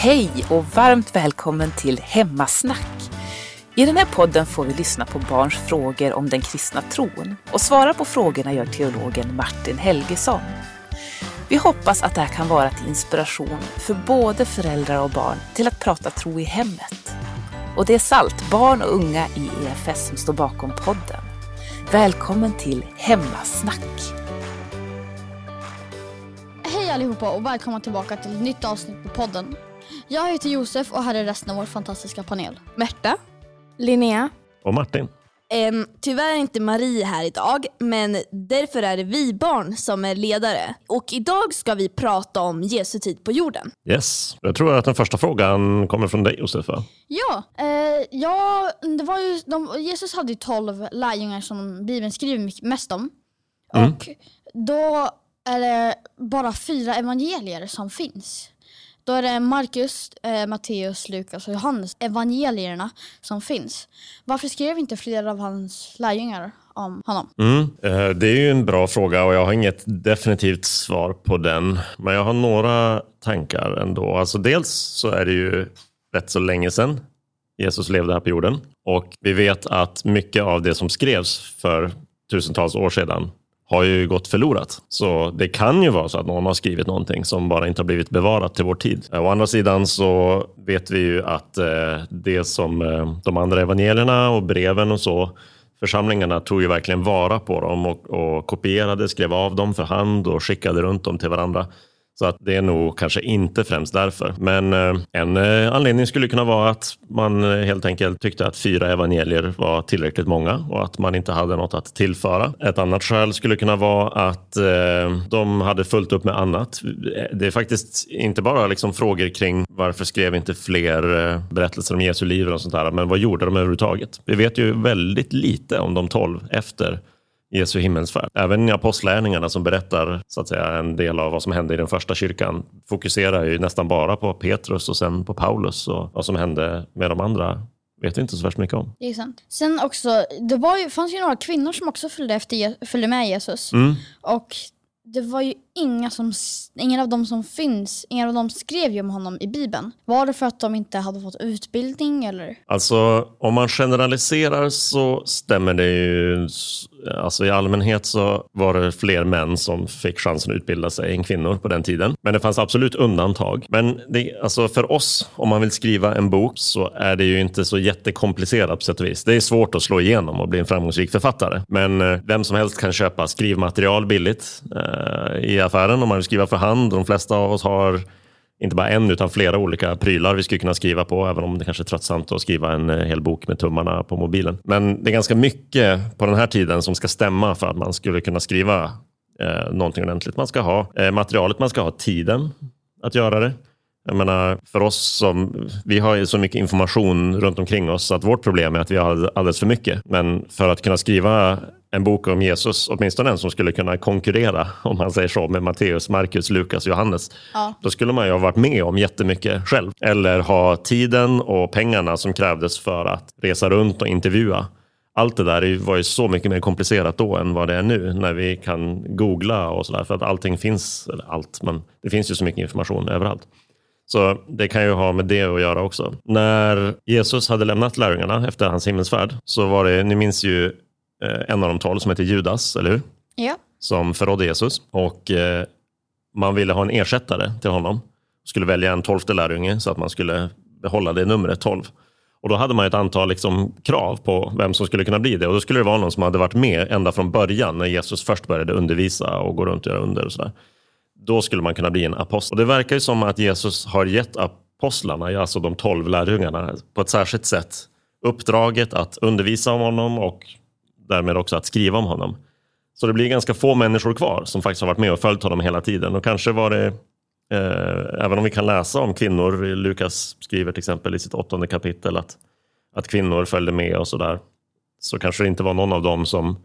Hej och varmt välkommen till Hemmasnack. I den här podden får vi lyssna på barns frågor om den kristna tron och svara på frågorna gör teologen Martin Helgesson. Vi hoppas att det här kan vara till inspiration för både föräldrar och barn till att prata tro i hemmet. Och det är SALT, barn och unga i EFS som står bakom podden. Välkommen till Hemmasnack. Hej allihopa och välkomna tillbaka till ett nytt avsnitt på podden. Jag heter Josef och här är resten av vår fantastiska panel. Märta. Linnea. Och Martin. Ehm, tyvärr är inte Marie här idag, men därför är det vi barn som är ledare. Och idag ska vi prata om Jesu tid på jorden. Yes. Jag tror att den första frågan kommer från dig Josef. va? Ja, eh, ja det var ju, de, Jesus hade ju tolv lärjungar som Bibeln skriver mest om. Och då är det bara fyra evangelier som finns. Då är det Markus, eh, Matteus, Lukas och Johannes, evangelierna som finns. Varför skrev inte fler av hans lärjungar om honom? Mm. Eh, det är ju en bra fråga och jag har inget definitivt svar på den. Men jag har några tankar ändå. Alltså dels så är det ju rätt så länge sedan Jesus levde här på jorden. Och vi vet att mycket av det som skrevs för tusentals år sedan har ju gått förlorat. Så det kan ju vara så att någon har skrivit någonting som bara inte har blivit bevarat till vår tid. Eh, å andra sidan så vet vi ju att eh, det som eh, de andra evangelierna och breven och så Församlingarna tog ju verkligen vara på dem och, och kopierade, skrev av dem för hand och skickade runt dem till varandra. Så att det är nog kanske inte främst därför. Men eh, en eh, anledning skulle kunna vara att man eh, helt enkelt tyckte att fyra evangelier var tillräckligt många och att man inte hade något att tillföra. Ett annat skäl skulle kunna vara att de hade fullt upp med annat. Det är faktiskt inte bara liksom frågor kring varför skrev inte fler berättelser om Jesu liv och sånt där, men vad gjorde de överhuvudtaget? Vi vet ju väldigt lite om de tolv efter Jesu himmelsfärd. Även i apostlärningarna som berättar så att säga, en del av vad som hände i den första kyrkan fokuserar ju nästan bara på Petrus och sen på Paulus och vad som hände med de andra vet inte så värst mycket om. Det är sant. Sen också, det var ju, fanns ju några kvinnor som också följde, efter, följde med Jesus. Mm. Och det var ju inga som, ingen av dem som finns, ingen av dem skrev ju om honom i Bibeln. Var det för att de inte hade fått utbildning eller? Alltså om man generaliserar så stämmer det ju. Eh, alltså i allmänhet så var det fler män som fick chansen att utbilda sig än kvinnor på den tiden. Men det fanns absolut undantag. Men det, alltså för oss, om man vill skriva en bok så är det ju inte så jättekomplicerat på sätt och vis. Det är svårt att slå igenom och bli en framgångsrik författare. Men eh, vem som helst kan köpa skrivmaterial billigt eh, i affären om man vill skriva för hand. De flesta av oss har inte bara en utan flera olika prylar vi skulle kunna skriva på, även om det kanske är tröttsamt att skriva en eh, hel bok med tummarna på mobilen. Men det är ganska mycket på den här tiden som ska stämma för att man skulle kunna skriva eh, någonting ordentligt. Man ska ha eh, materialet, man ska ha tiden att göra det. Jag menar, för oss som, vi har ju så mycket information runt omkring oss så att vårt problem är att vi har alldeles för mycket. Men för att kunna skriva en bok om Jesus, åtminstone en som skulle kunna konkurrera, om man säger så, med Matteus, Markus, Lukas Johannes, Ja. då skulle man ju ha varit med om jättemycket själv. Eller ha tiden och pengarna som krävdes för att resa runt och intervjua. Allt det där var ju så mycket mer komplicerat då än vad det är nu när vi kan googla och sådär. För att allting finns, eller allt, men det finns ju så mycket information överallt. Så det kan ju ha med det att göra också. När Jesus hade lämnat lärjungarna efter hans himmelsfärd så var det, ni minns ju en av de tolv som heter Judas, eller hur? Ja. som förrådde Jesus. Och eh, man ville ha en ersättare till honom. Skulle välja en tolfte lärjunge så att man skulle behålla det numret 12. Och då hade man ett antal liksom, krav på vem som skulle kunna bli det. Och då skulle det vara någon som hade varit med ända från början när Jesus först började undervisa och gå runt och göra under och sådär. Då skulle man kunna bli en apostel. Och det verkar ju som att Jesus har gett apostlarna, alltså de tolv lärjungarna, på ett särskilt sätt uppdraget att undervisa om honom och därmed också att skriva om honom. Så det blir ganska få människor kvar som faktiskt har varit med och följt honom hela tiden. Och kanske var det, eh, även om vi kan läsa om kvinnor, Lukas skriver till exempel i sitt åttonde kapitel att, att kvinnor följde med och sådär. Så kanske det inte var någon av dem som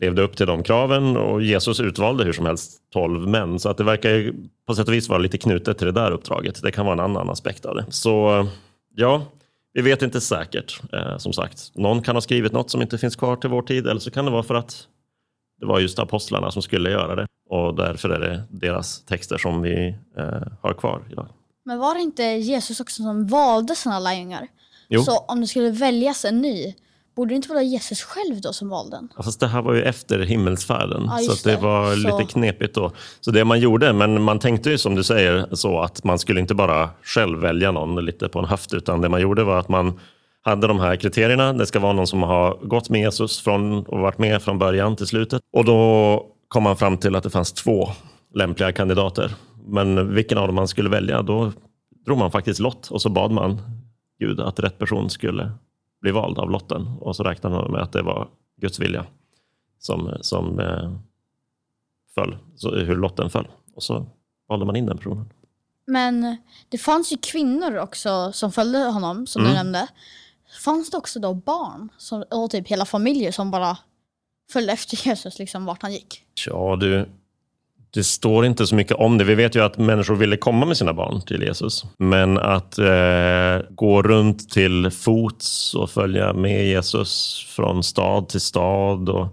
levde upp till de kraven och Jesus utvalde hur som helst tolv män. Så att det verkar på sätt och vis vara lite knutet till det där uppdraget. Det kan vara en annan aspekt av det. Så ja, vi vet inte säkert. Eh, som sagt, någon kan ha skrivit något som inte finns kvar till vår tid eller så kan det vara för att det var just apostlarna som skulle göra det och därför är det deras texter som vi eh, har kvar idag. Men var det inte Jesus också som valde sina lärjungar? Jo. Så om det skulle väljas en ny, borde det inte vara Jesus själv då som valde den? Ja, Fast det här var ju efter himmelsfärden, Ja, så det det. var Så- lite knepigt då. Så det man gjorde, men man tänkte ju som du säger så att man skulle inte bara själv välja någon lite på en höft, utan det man gjorde var att man hade de här kriterierna. Det ska vara någon som har gått med Jesus från, och varit med från början till slutet. Och då kom man fram till att det fanns två lämpliga kandidater. Men vilken av dem man skulle välja, då drog man faktiskt lott och så bad man Gud att rätt person skulle bli vald av lotten. Och så räknade man med att det var Guds vilja som, som eh, föll, så, hur lotten föll. Och så valde man in den personen. Men det fanns ju kvinnor också som följde honom, som Mm. du nämnde. Fanns det också då barn som, och typ hela familjer som bara följde efter Jesus liksom vart han gick? Ja, du, det står inte så mycket om det. Vi vet ju att människor ville komma med sina barn till Jesus. Men att eh, gå runt till fots och följa med Jesus från stad till stad. Och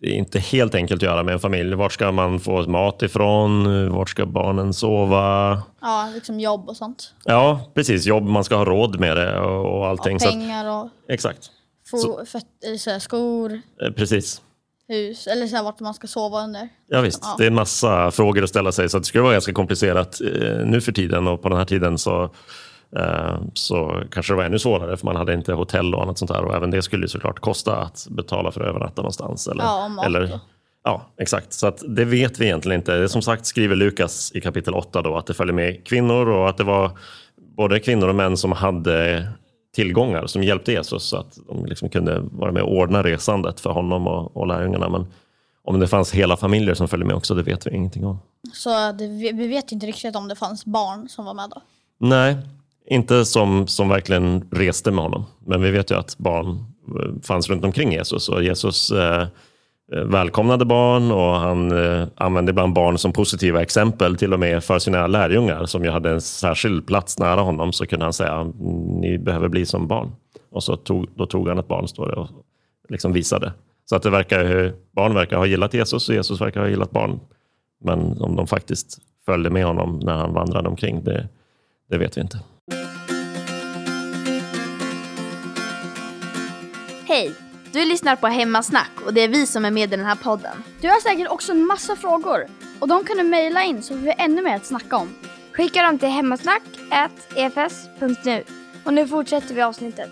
det är inte helt enkelt att göra med en familj. Vart ska man få mat ifrån? Vart ska barnen sova? Ja, liksom jobb och sånt. Ja, precis. Jobb, man ska ha råd med det och, och allting. Att, pengar och exakt, fo- fett, eller så här, skor, Eh, precis. Hus eller så här, vart man ska sova under. Ja, visst, Ja. det är en massa frågor att ställa sig. Så det skulle vara ganska komplicerat eh, nu för tiden och på den här tiden så, eh, så kanske det var ännu svårare för man hade inte hotell och annat sånt där. Och även det skulle såklart kosta att betala för att övernatta någonstans. Eller, Ja, eller, ja. exakt. Så att det vet vi egentligen inte. Det som sagt skriver Lukas i kapitel 8 då, att det följer med kvinnor och att det var både kvinnor och män som hade tillgångar som hjälpte Jesus så att de liksom kunde vara med och ordna resandet för honom och, och lärjungarna. Men om det fanns hela familjer som följde med också, det vet vi ingenting om. Så det, vi vet inte riktigt om det fanns barn som var med då. Nej, inte som, som verkligen reste med honom. Men vi vet ju att barn eh, fanns runt omkring Jesus och Jesus eh, Eh, välkomnade barn och han eh, använde ibland barn som positiva exempel till och med för sina lärjungar som ju hade en särskild plats nära honom så kunde han säga mm, ni behöver bli som barn. Och så tog, då tog han ett barn står det, och liksom visade. Så att det verkar, barn verkar ha gillat Jesus och Jesus verkar ha gillat barn. Men om de faktiskt följde med honom när han vandrade omkring, det, det vet vi inte. Hej! Du lyssnar på Hemmasnack och det är vi som är med i den här podden. Du har säkert också en massa frågor och de kan du mejla in så får vi ännu mer att snacka om. Skicka dem till hemmasnack.efs.nu. Och nu fortsätter vi avsnittet.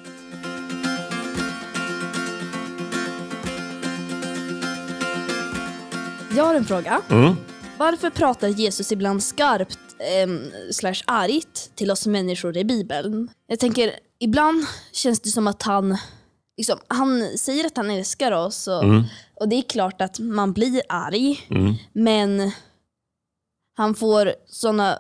Jag har en fråga. Mm. Varför pratar Jesus ibland skarpt ehm, slash argt till oss människor i Bibeln? Jag tänker, ibland känns det som att han liksom, han säger att han älskar oss och, och det är klart att man blir arg. Mm. Men han får såna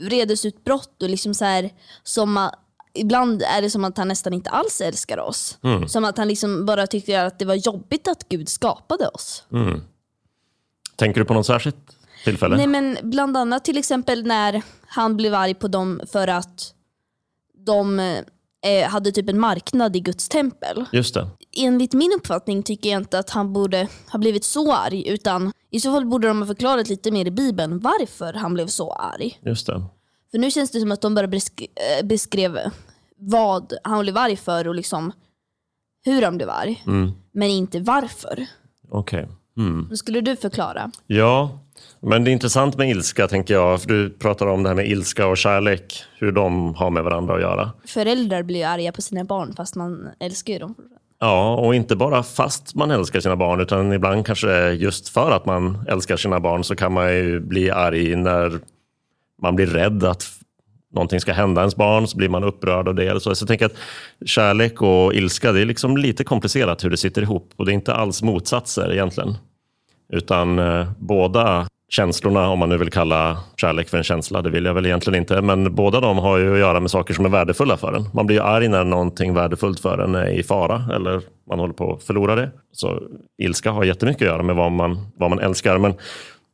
vredesutbrott och liksom så här, som att, ibland är det som att han nästan inte alls älskar oss. Mm. Som att han liksom bara tyckte att det var jobbigt att Gud skapade oss. Mm. Tänker du på något särskilt tillfälle? Nej men bland annat till exempel när han blev arg på dem för att de eh, hade typ en marknad i Guds tempel. Just det. Enligt min uppfattning tycker jag inte att han borde ha blivit så arg utan i så fall borde de ha förklarat lite mer i bibeln varför han blev så arg. Just det. För nu känns det som att de bara besk- eh, beskrev vad han blev arg för och liksom hur han blev arg. Mm. Men inte varför. Okej. Mm. Då skulle du förklara. Ja, men det är intressant med ilska tänker jag. För du pratar om det här med ilska och kärlek. Hur de har med varandra att göra. Föräldrar blir ju arga på sina barn fast man älskar ju dem. Ja, och inte bara fast man älskar sina barn utan ibland kanske just för att man älskar sina barn så kan man ju bli arg när man blir rädd att någonting ska hända ens barn så blir man upprörd av det. Eller så. så jag tänker att kärlek och ilska det är liksom lite komplicerat hur det sitter ihop och det är inte alls motsatser egentligen. Utan eh, båda känslorna, om man nu vill kalla kärlek för en känsla, det vill jag väl egentligen inte, men båda de har ju att göra med saker som är värdefulla för en. Man blir ju arg när någonting värdefullt för en är i fara eller man håller på att förlora det. Så ilska har jättemycket att göra med vad man, vad man älskar. Men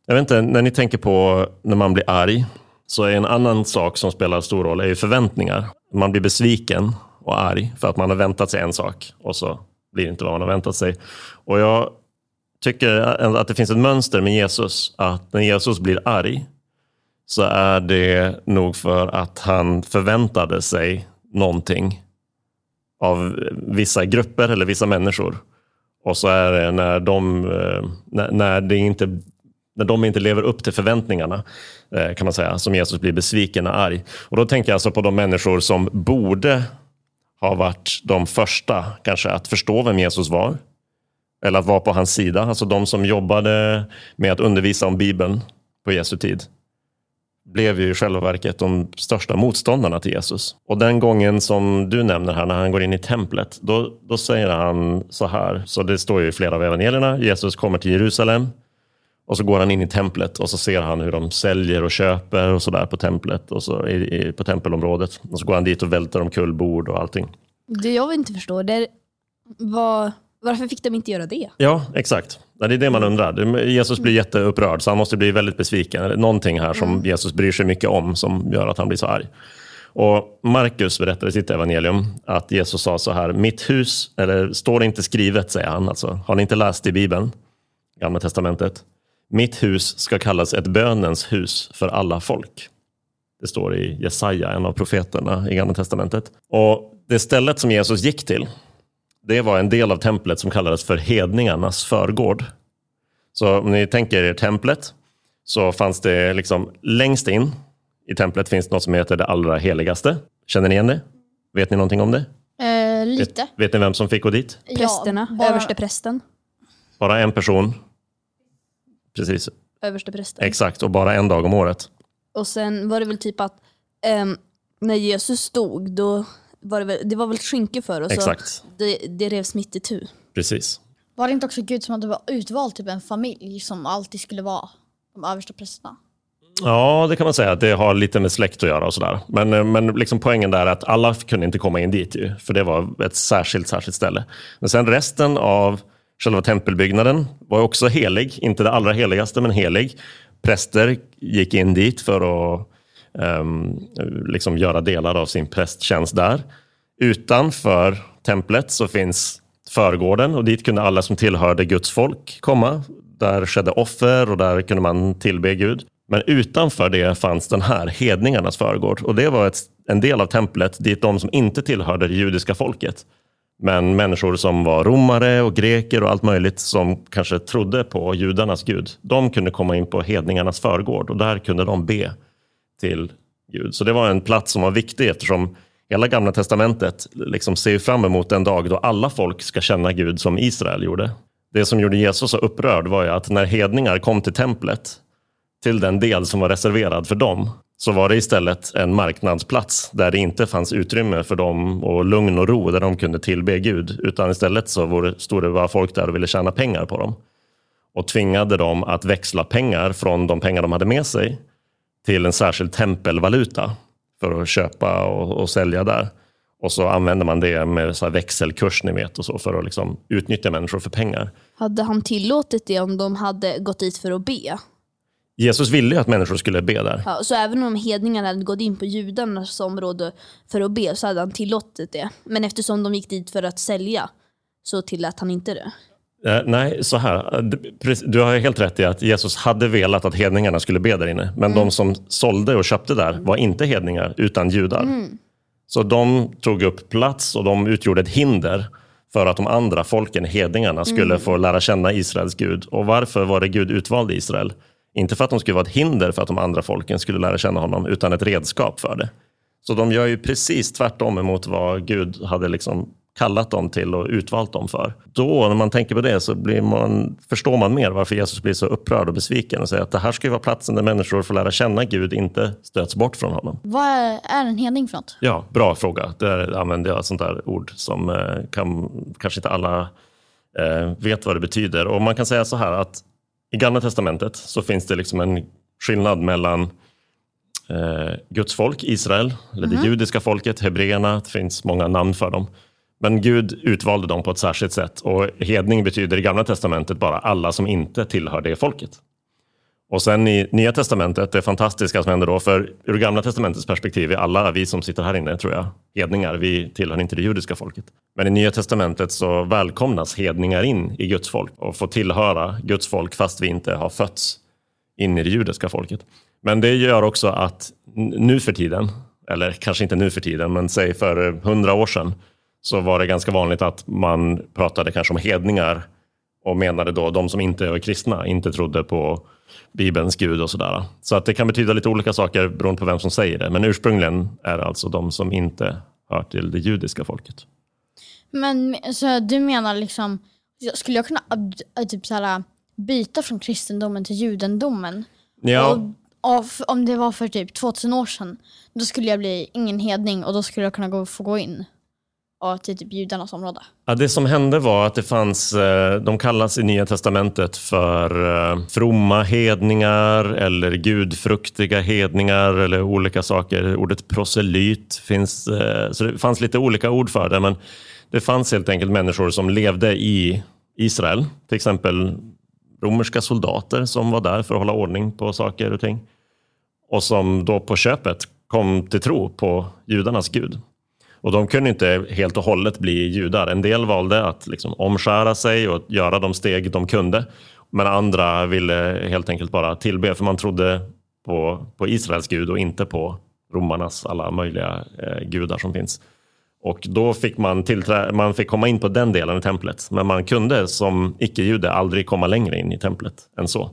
jag vet inte, när ni tänker på när man blir arg, så är en annan sak som spelar stor roll är ju förväntningar. Man blir besviken och arg för att man har väntat sig en sak och så blir det inte vad man har väntat sig. Och jag tycker att det finns ett mönster med Jesus, att när Jesus blir arg så är det nog för att han förväntade sig någonting av vissa grupper eller vissa människor. Och så är det när de, eh, när det inte, när de inte lever upp till förväntningarna, eh, kan man säga, som Jesus blir besviken och arg. Och då tänker jag alltså på de människor som borde ha varit de första kanske att förstå vem Jesus var. Eller att vara på hans sida. Alltså de som jobbade med att undervisa om Bibeln på Jesu tid blev ju i själva verket de största motståndarna till Jesus. Och den gången som du nämner här, när han går in i templet, då, då säger han så här, så det står ju i flera av evangelierna, Jesus kommer till Jerusalem och så går han in i templet och så ser han hur de säljer och köper och sådär på templet, och så i, i, på tempelområdet. Och så går han dit och välter omkull bord och allting. Det jag inte förstår, det är var, varför fick de inte göra det? Ja, exakt. Det är det man undrar. Jesus blir jätteupprörd, så han måste bli väldigt besviken. Någonting här som Jesus bryr sig mycket om som gör att han blir så arg. Och Markus berättar i sitt evangelium att Jesus sa så här, mitt hus, eller står det inte skrivet, säger han, alltså, har ni inte läst i Bibeln, Gamla Testamentet? Mitt hus ska kallas ett bönens hus för alla folk. Det står i Jesaja, en av profeterna i Gamla Testamentet. Och det stället som Jesus gick till, det var en del av templet som kallades för hedningarnas förgård. Så om ni tänker er templet, så fanns det liksom längst in i templet finns något som heter det allra heligaste. Känner ni igen det? Vet ni någonting om det? Eh, lite. Vet, vet ni vem som fick gå dit? Prästerna, Ja, bara- överste prästen. Bara en person. Precis, Överste prästen. exakt. Och bara en dag om året. Och sen var det väl typ att ehm, när Jesus stod, då var det, väl, det var väl skynke för oss. Exakt, Det, det revs mitt itu. precis. Var det inte också Gud som hade utvalt typ en familj som alltid skulle vara de översta prästerna? Ja, det kan man säga. att Det har lite med släkt att göra och sådär. Men, eh, men liksom poängen där är att alla kunde inte komma in dit ju, för det var ett särskilt, särskilt ställe. Men sen resten av själva tempelbyggnaden var också helig. Inte det allra heligaste, men helig. Präster gick in dit för att um, liksom göra delar av sin prästtjänst där. Utanför templet så finns förgården och dit kunde alla som tillhörde Guds folk komma. Där skedde offer och där kunde man tillbe Gud. Men utanför det fanns den här hedningarnas förgård och det var ett, en del av templet dit de som inte tillhörde det judiska folket men människor som var romare och greker och allt möjligt som kanske trodde på judarnas gud, de kunde komma in på hedningarnas förgård och där kunde de be till Gud. Så det var en plats som var viktig eftersom hela gamla testamentet liksom ser fram emot den dag då alla folk ska känna Gud som Israel gjorde. Det som gjorde Jesus så upprörd var ju att när hedningar kom till templet, till den del som var reserverad för dem, så var det istället en marknadsplats där det inte fanns utrymme för dem och lugn och ro där de kunde tillbe Gud. Utan istället så var stod det bara folk där och ville tjäna pengar på dem. Och tvingade dem att växla pengar från de pengar de hade med sig till en särskild tempelvaluta för att köpa och, och sälja där. Och så använde man det med så här växelkurs ni vet och så för att liksom utnyttja människor för pengar. Hade han tillåtit det om de hade gått dit för att be? Jesus ville ju att människor skulle be där. Ja, så även om hedningarna hade gått in på judarnas område för att be så hade han tillåtit det. Men eftersom de gick dit för att sälja så tillät han inte det. Eh, nej, så här. Du har helt rätt i att Jesus hade velat att hedningarna skulle be där inne. Men de som sålde och köpte där var inte hedningar, utan judar. Så de tog upp plats och de utgjorde ett hinder för att de andra folken, hedningarna, skulle få lära känna Israels Gud. Och varför var det Gud utvalde Israel? Inte för att de skulle vara ett hinder för att de andra folken skulle lära känna honom, utan ett redskap för det. Så de gör ju precis tvärtom emot vad Gud hade liksom kallat dem till och utvalt dem för. Då, när man tänker på det, så man, förstår man mer varför Jesus blir så upprörd och besviken och säger att det här ska ju vara platsen där människor får lära känna Gud, inte stöts bort från honom. Vad är, är en hedning för något? Ja, bra fråga. Där använder jag ett sånt där ord som eh, kan, kanske inte alla eh, vet vad det betyder. Och man kan säga så här att i Gamla Testamentet så finns det liksom en skillnad mellan eh, Guds folk, Israel, eller det judiska folket, hebreerna, det finns många namn för dem. Men Gud utvalde dem på ett särskilt sätt och hedning betyder i Gamla Testamentet bara alla som inte tillhör det folket. Och sen i Nya Testamentet, det fantastiska som händer då, för ur Gamla Testamentets perspektiv är alla vi som sitter här inne, tror jag, hedningar. Vi tillhör inte det judiska folket. Men i Nya Testamentet så välkomnas hedningar in i Guds folk och får tillhöra Guds folk fast vi inte har fötts in i det judiska folket. Men det gör också att nu för tiden, eller kanske inte nu för tiden, men säg för hundra år sedan, så var det ganska vanligt att man pratade kanske om hedningar och menade då de som inte var kristna, inte trodde på Bibelns Gud och sådär. Så att det kan betyda lite olika saker beroende på vem som säger det. Men ursprungligen är det alltså de som inte hör till det judiska folket. Men så du menar liksom, skulle jag kunna äh, typ så här, byta från kristendomen till judendomen? Ja, Och, om det var för typ 2000 år sedan, då skulle jag bli ingen hedning och då skulle jag kunna gå, få gå in och till typ judarnas område. Ja, det som hände var att det fanns, eh, de kallas i Nya Testamentet för eh, fromma hedningar eller gudfruktiga hedningar eller olika saker. Ordet proselyt finns, eh, så det fanns lite olika ord för det, men det fanns helt enkelt människor som levde i Israel, till exempel romerska soldater som var där för att hålla ordning på saker och ting och som då på köpet kom till tro på judarnas gud. Och de kunde inte helt och hållet bli judar. En del valde att liksom omskära sig och göra de steg de kunde. Men andra ville helt enkelt bara tillbe, för man trodde på, på Israels gud och inte på romarnas alla möjliga eh, gudar som finns. Och då fick man, tillträ- man fick komma in på den delen i templet. Men man kunde som icke-jude aldrig komma längre in i templet än så.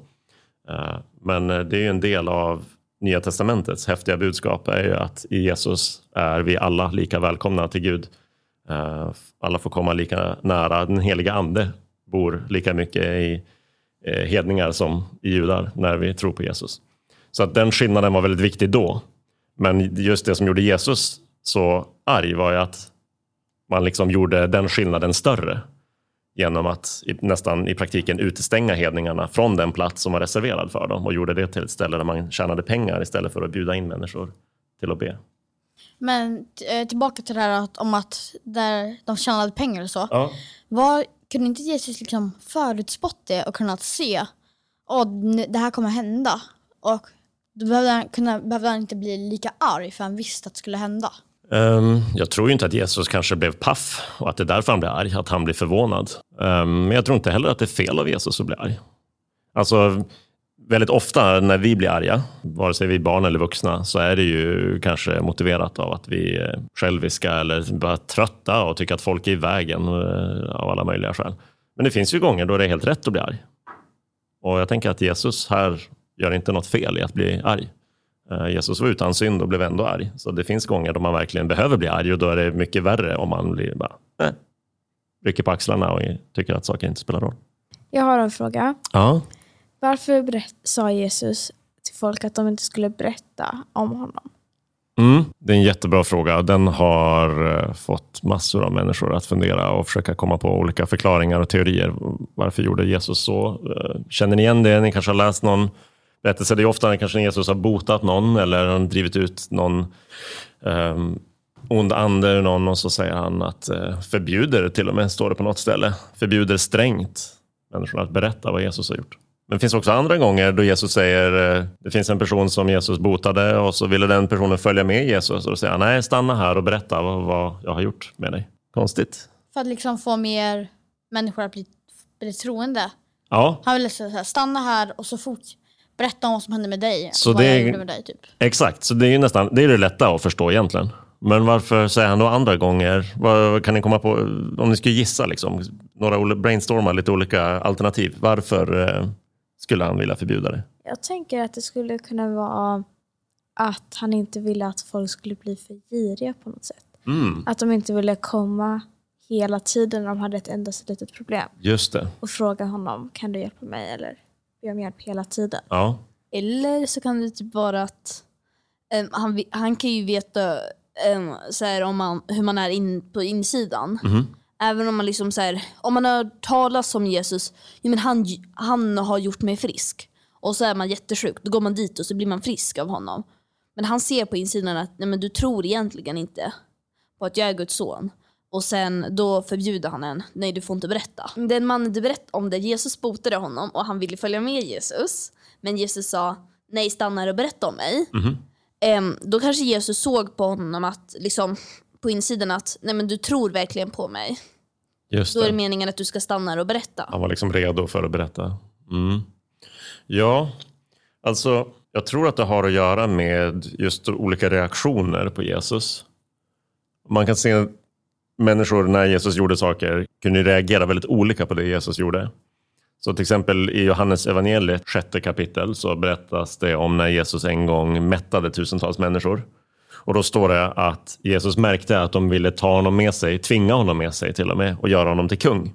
Eh, Men eh, det är ju en del av Nya Testamentets häftiga budskap är ju att i Jesus är vi alla lika välkomna till Gud. Eh, alla får komma lika nära. Den heliga ande bor lika mycket i eh, hedningar som i judar när vi tror på Jesus. Så att den skillnaden var väldigt viktig då. Men just det som gjorde Jesus så arg var ju att man liksom gjorde den skillnaden större genom att i, nästan i praktiken utestänga hedningarna från den plats som var reserverad för dem och gjorde det till ett ställe där man tjänade pengar istället för att bjuda in människor till att be. Men eh, tillbaka till det här att, om att där de tjänade pengar och så. Ja. Var, kunde inte Jesus liksom förutspått det och kunnat se att det här kommer hända? Och då behövde han, kunna, behövde han inte bli lika arg för han visste att det skulle hända. Um, jag tror ju inte att Jesus kanske blev paff och att det är därför han blir arg, att han blir förvånad. Um, men jag tror inte heller att det är fel av Jesus att bli arg. Alltså, väldigt ofta när vi blir arga, vare sig vi är barn eller vuxna, så är det ju kanske motiverat av att vi är själviska eller bara trötta och tycker att folk är i vägen eh, av alla möjliga skäl. Men det finns ju gånger då det är helt rätt att bli arg. Och jag tänker att Jesus här gör inte något fel i att bli arg. Eh, Jesus var utan synd och blev ändå arg. Så det finns gånger då man verkligen behöver bli arg och då är det mycket värre om man blir bara, eh, rycker på axlarna och tycker att saker inte spelar roll. Jag har en fråga. Ja. Varför berätt, sa Jesus till folk att de inte skulle berätta om honom? Mm, det är en jättebra fråga. Den har eh, fått massor av människor att fundera och försöka komma på olika förklaringar och teorier. Varför gjorde Jesus så? Känner ni igen det? Ni kanske har läst någon berättelse. Det är ofta när kanske Jesus har botat någon eller drivit ut någon um, ond ande ur någon och så säger han att eh, förbjuder, till och med står det på något ställe, förbjuder strängt människorna att berätta vad Jesus har gjort. Men det finns också andra gånger då Jesus säger, eh, det finns en person som Jesus botade och så ville den personen följa med Jesus och då säger han, nej stanna här och berätta vad, vad jag har gjort med dig. Konstigt. För att liksom få mer människor att bli, bli troende. Ja, Han ville säga stanna här och så fort berätta om vad som hände med dig. Så och vad det jag är- gjorde med dig typ. exakt. Så det är ju nästan, det är det lätta att förstå egentligen. Men varför säger han då andra gånger? Vad kan ni komma på, om ni skulle gissa, liksom, några brainstorma lite olika alternativ. Varför eh, skulle han vilja förbjuda det? Jag tänker att det skulle kunna vara att han inte ville att folk skulle bli för giriga på något sätt. Mm, Att de inte ville komma hela tiden när de hade ett endast litet problem just det. och fråga honom, kan du hjälpa mig? Eller be om hjälp hela tiden. Ja. Eller så kan det typ vara att em, han, han kan ju veta em, så här, om man, hur man är in, på insidan. Mhm. Även om man liksom så här, om man har talat om Jesus, jo, men han, han har gjort mig frisk. Och så är man jättesjuk, då går man dit och så blir man frisk av honom. Men han ser på insidan att nej, men du tror egentligen inte på att jag är Guds son. Och sen då förbjuder han en, nej du får inte berätta. Den mannen du berättade om det, Jesus botade honom och han ville följa med Jesus. Men Jesus sa, nej stanna här och berätta om mig. Mhm. Em, då kanske Jesus såg på honom att, liksom, på insidan att, nej men du tror verkligen på mig. Just Då är det det. meningen att du ska stanna här och berätta. Han var liksom redo för att berätta. Mm. Ja, alltså Jag tror att det har att göra med just olika reaktioner på Jesus. Man kan se människor när Jesus gjorde saker kunde reagera väldigt olika på det Jesus gjorde. Så till exempel i Johannes evangeliet sjätte kapitel så berättas det om när Jesus en gång mättade tusentals människor. Och då står det att Jesus märkte att de ville ta honom med sig, tvinga honom med sig till och med och göra honom till kung.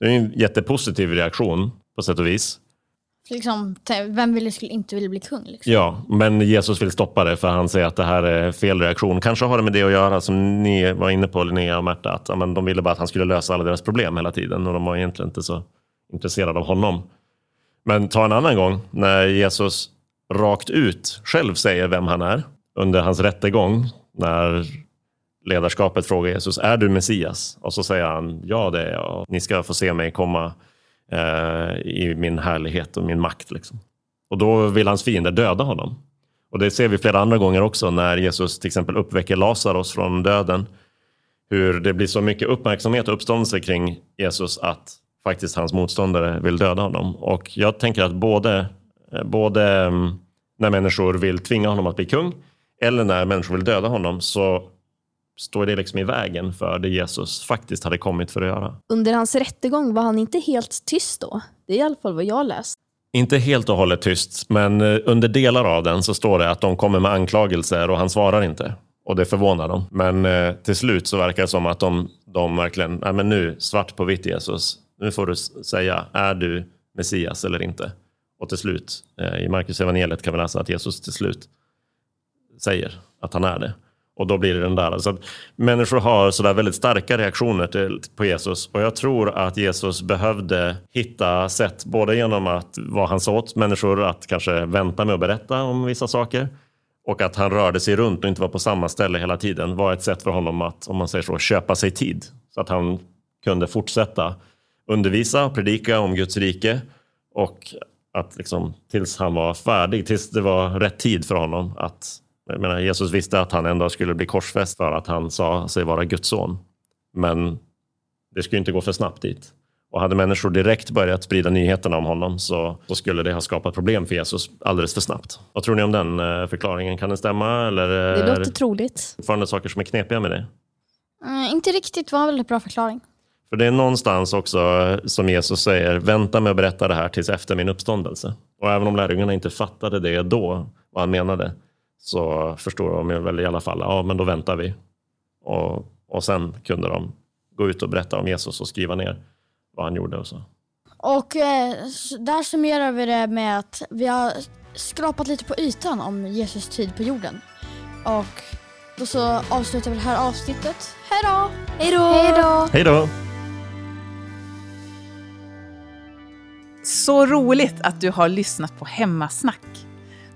Det är en jättepositiv reaktion på sätt och vis. Liksom, vem vill, skulle inte vilja bli kung? Liksom? Ja, men Jesus vill stoppa det för han säger att det här är fel reaktion. Kanske har det med det att göra som ni var inne på, Linnea och Märta, att men de ville bara att han skulle lösa alla deras problem hela tiden och de var egentligen inte så intresserade av honom. Men ta en annan gång när Jesus rakt ut själv säger vem han är under hans rättegång när ledarskapet frågar Jesus, är du Messias? Och så säger han, ja det är jag. Ni ska få se mig komma Eh, i min härlighet och min makt. Liksom. Och då vill hans fiender döda honom. Och det ser vi flera andra gånger också när Jesus till exempel uppväcker Lazarus från döden. Hur det blir så mycket uppmärksamhet och uppståndelse kring Jesus att faktiskt hans motståndare vill döda honom. Och jag tänker att både, eh, både mm, när människor vill tvinga honom att bli kung eller när människor vill döda honom så står det liksom i vägen för det Jesus faktiskt hade kommit för att göra. Under hans rättegång var han inte helt tyst då. Det är i alla fall vad jag läst. Inte helt och hållet tyst, men eh, under delar av den så står det att de kommer med anklagelser och han svarar inte. Och det förvånar dem. Men eh, till slut så verkar det som att de, de verkligen, nej men nu, svart på vitt Jesus, nu får du säga, är du Messias eller inte? Och till slut, eh, i Markus evangeliet kan vi läsa att Jesus till slut säger att han är det. Och då blir det den där. Så att människor har sådär väldigt starka reaktioner till, på Jesus. Och jag tror att Jesus behövde hitta sätt, både genom att vad han sa åt människor att kanske vänta med att berätta om vissa saker. Och att han rörde sig runt och inte var på samma ställe hela tiden var ett sätt för honom att, om man säger så, köpa sig tid. Så att han kunde fortsätta undervisa och predika om Guds rike. Och att liksom, tills han var färdig, tills det var rätt tid för honom att jag menar, Jesus visste att han en dag skulle bli korsfäst för att han sa sig vara Guds son. Men det skulle inte gå för snabbt dit. Och hade människor direkt börjat sprida nyheterna om honom så, så skulle det ha skapat problem för Jesus alldeles för snabbt. Vad tror ni om den eh, förklaringen? Kan den stämma? Eller Det är låter det troligt. fortfarande saker som är knepiga med det? Mm, inte riktigt, var en väldigt bra förklaring. För det är någonstans också eh, som Jesus säger, vänta med att berätta det här tills efter min uppståndelse. Och även om lärjungarna inte fattade det då, vad han menade, så förstår de väl i alla fall, ja men då väntar vi. Och, och sen kunde de gå ut och berätta om Jesus och skriva ner vad han gjorde och så. Och eh, där summerar vi det med att vi har skrapat lite på ytan om Jesus tid på jorden. Och då så avslutar vi det här avsnittet. Hej då! Hej då! Hej då! Hej då! Så roligt att du har lyssnat på Hemmasnack.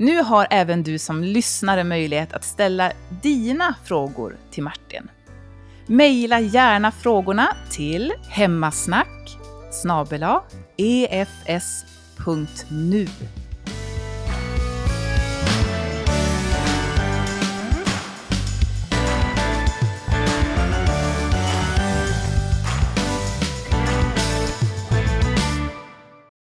Nu har även du som lyssnare möjlighet att ställa dina frågor till Martin. Maila gärna frågorna till hemmasnack snabel-a efs.nu.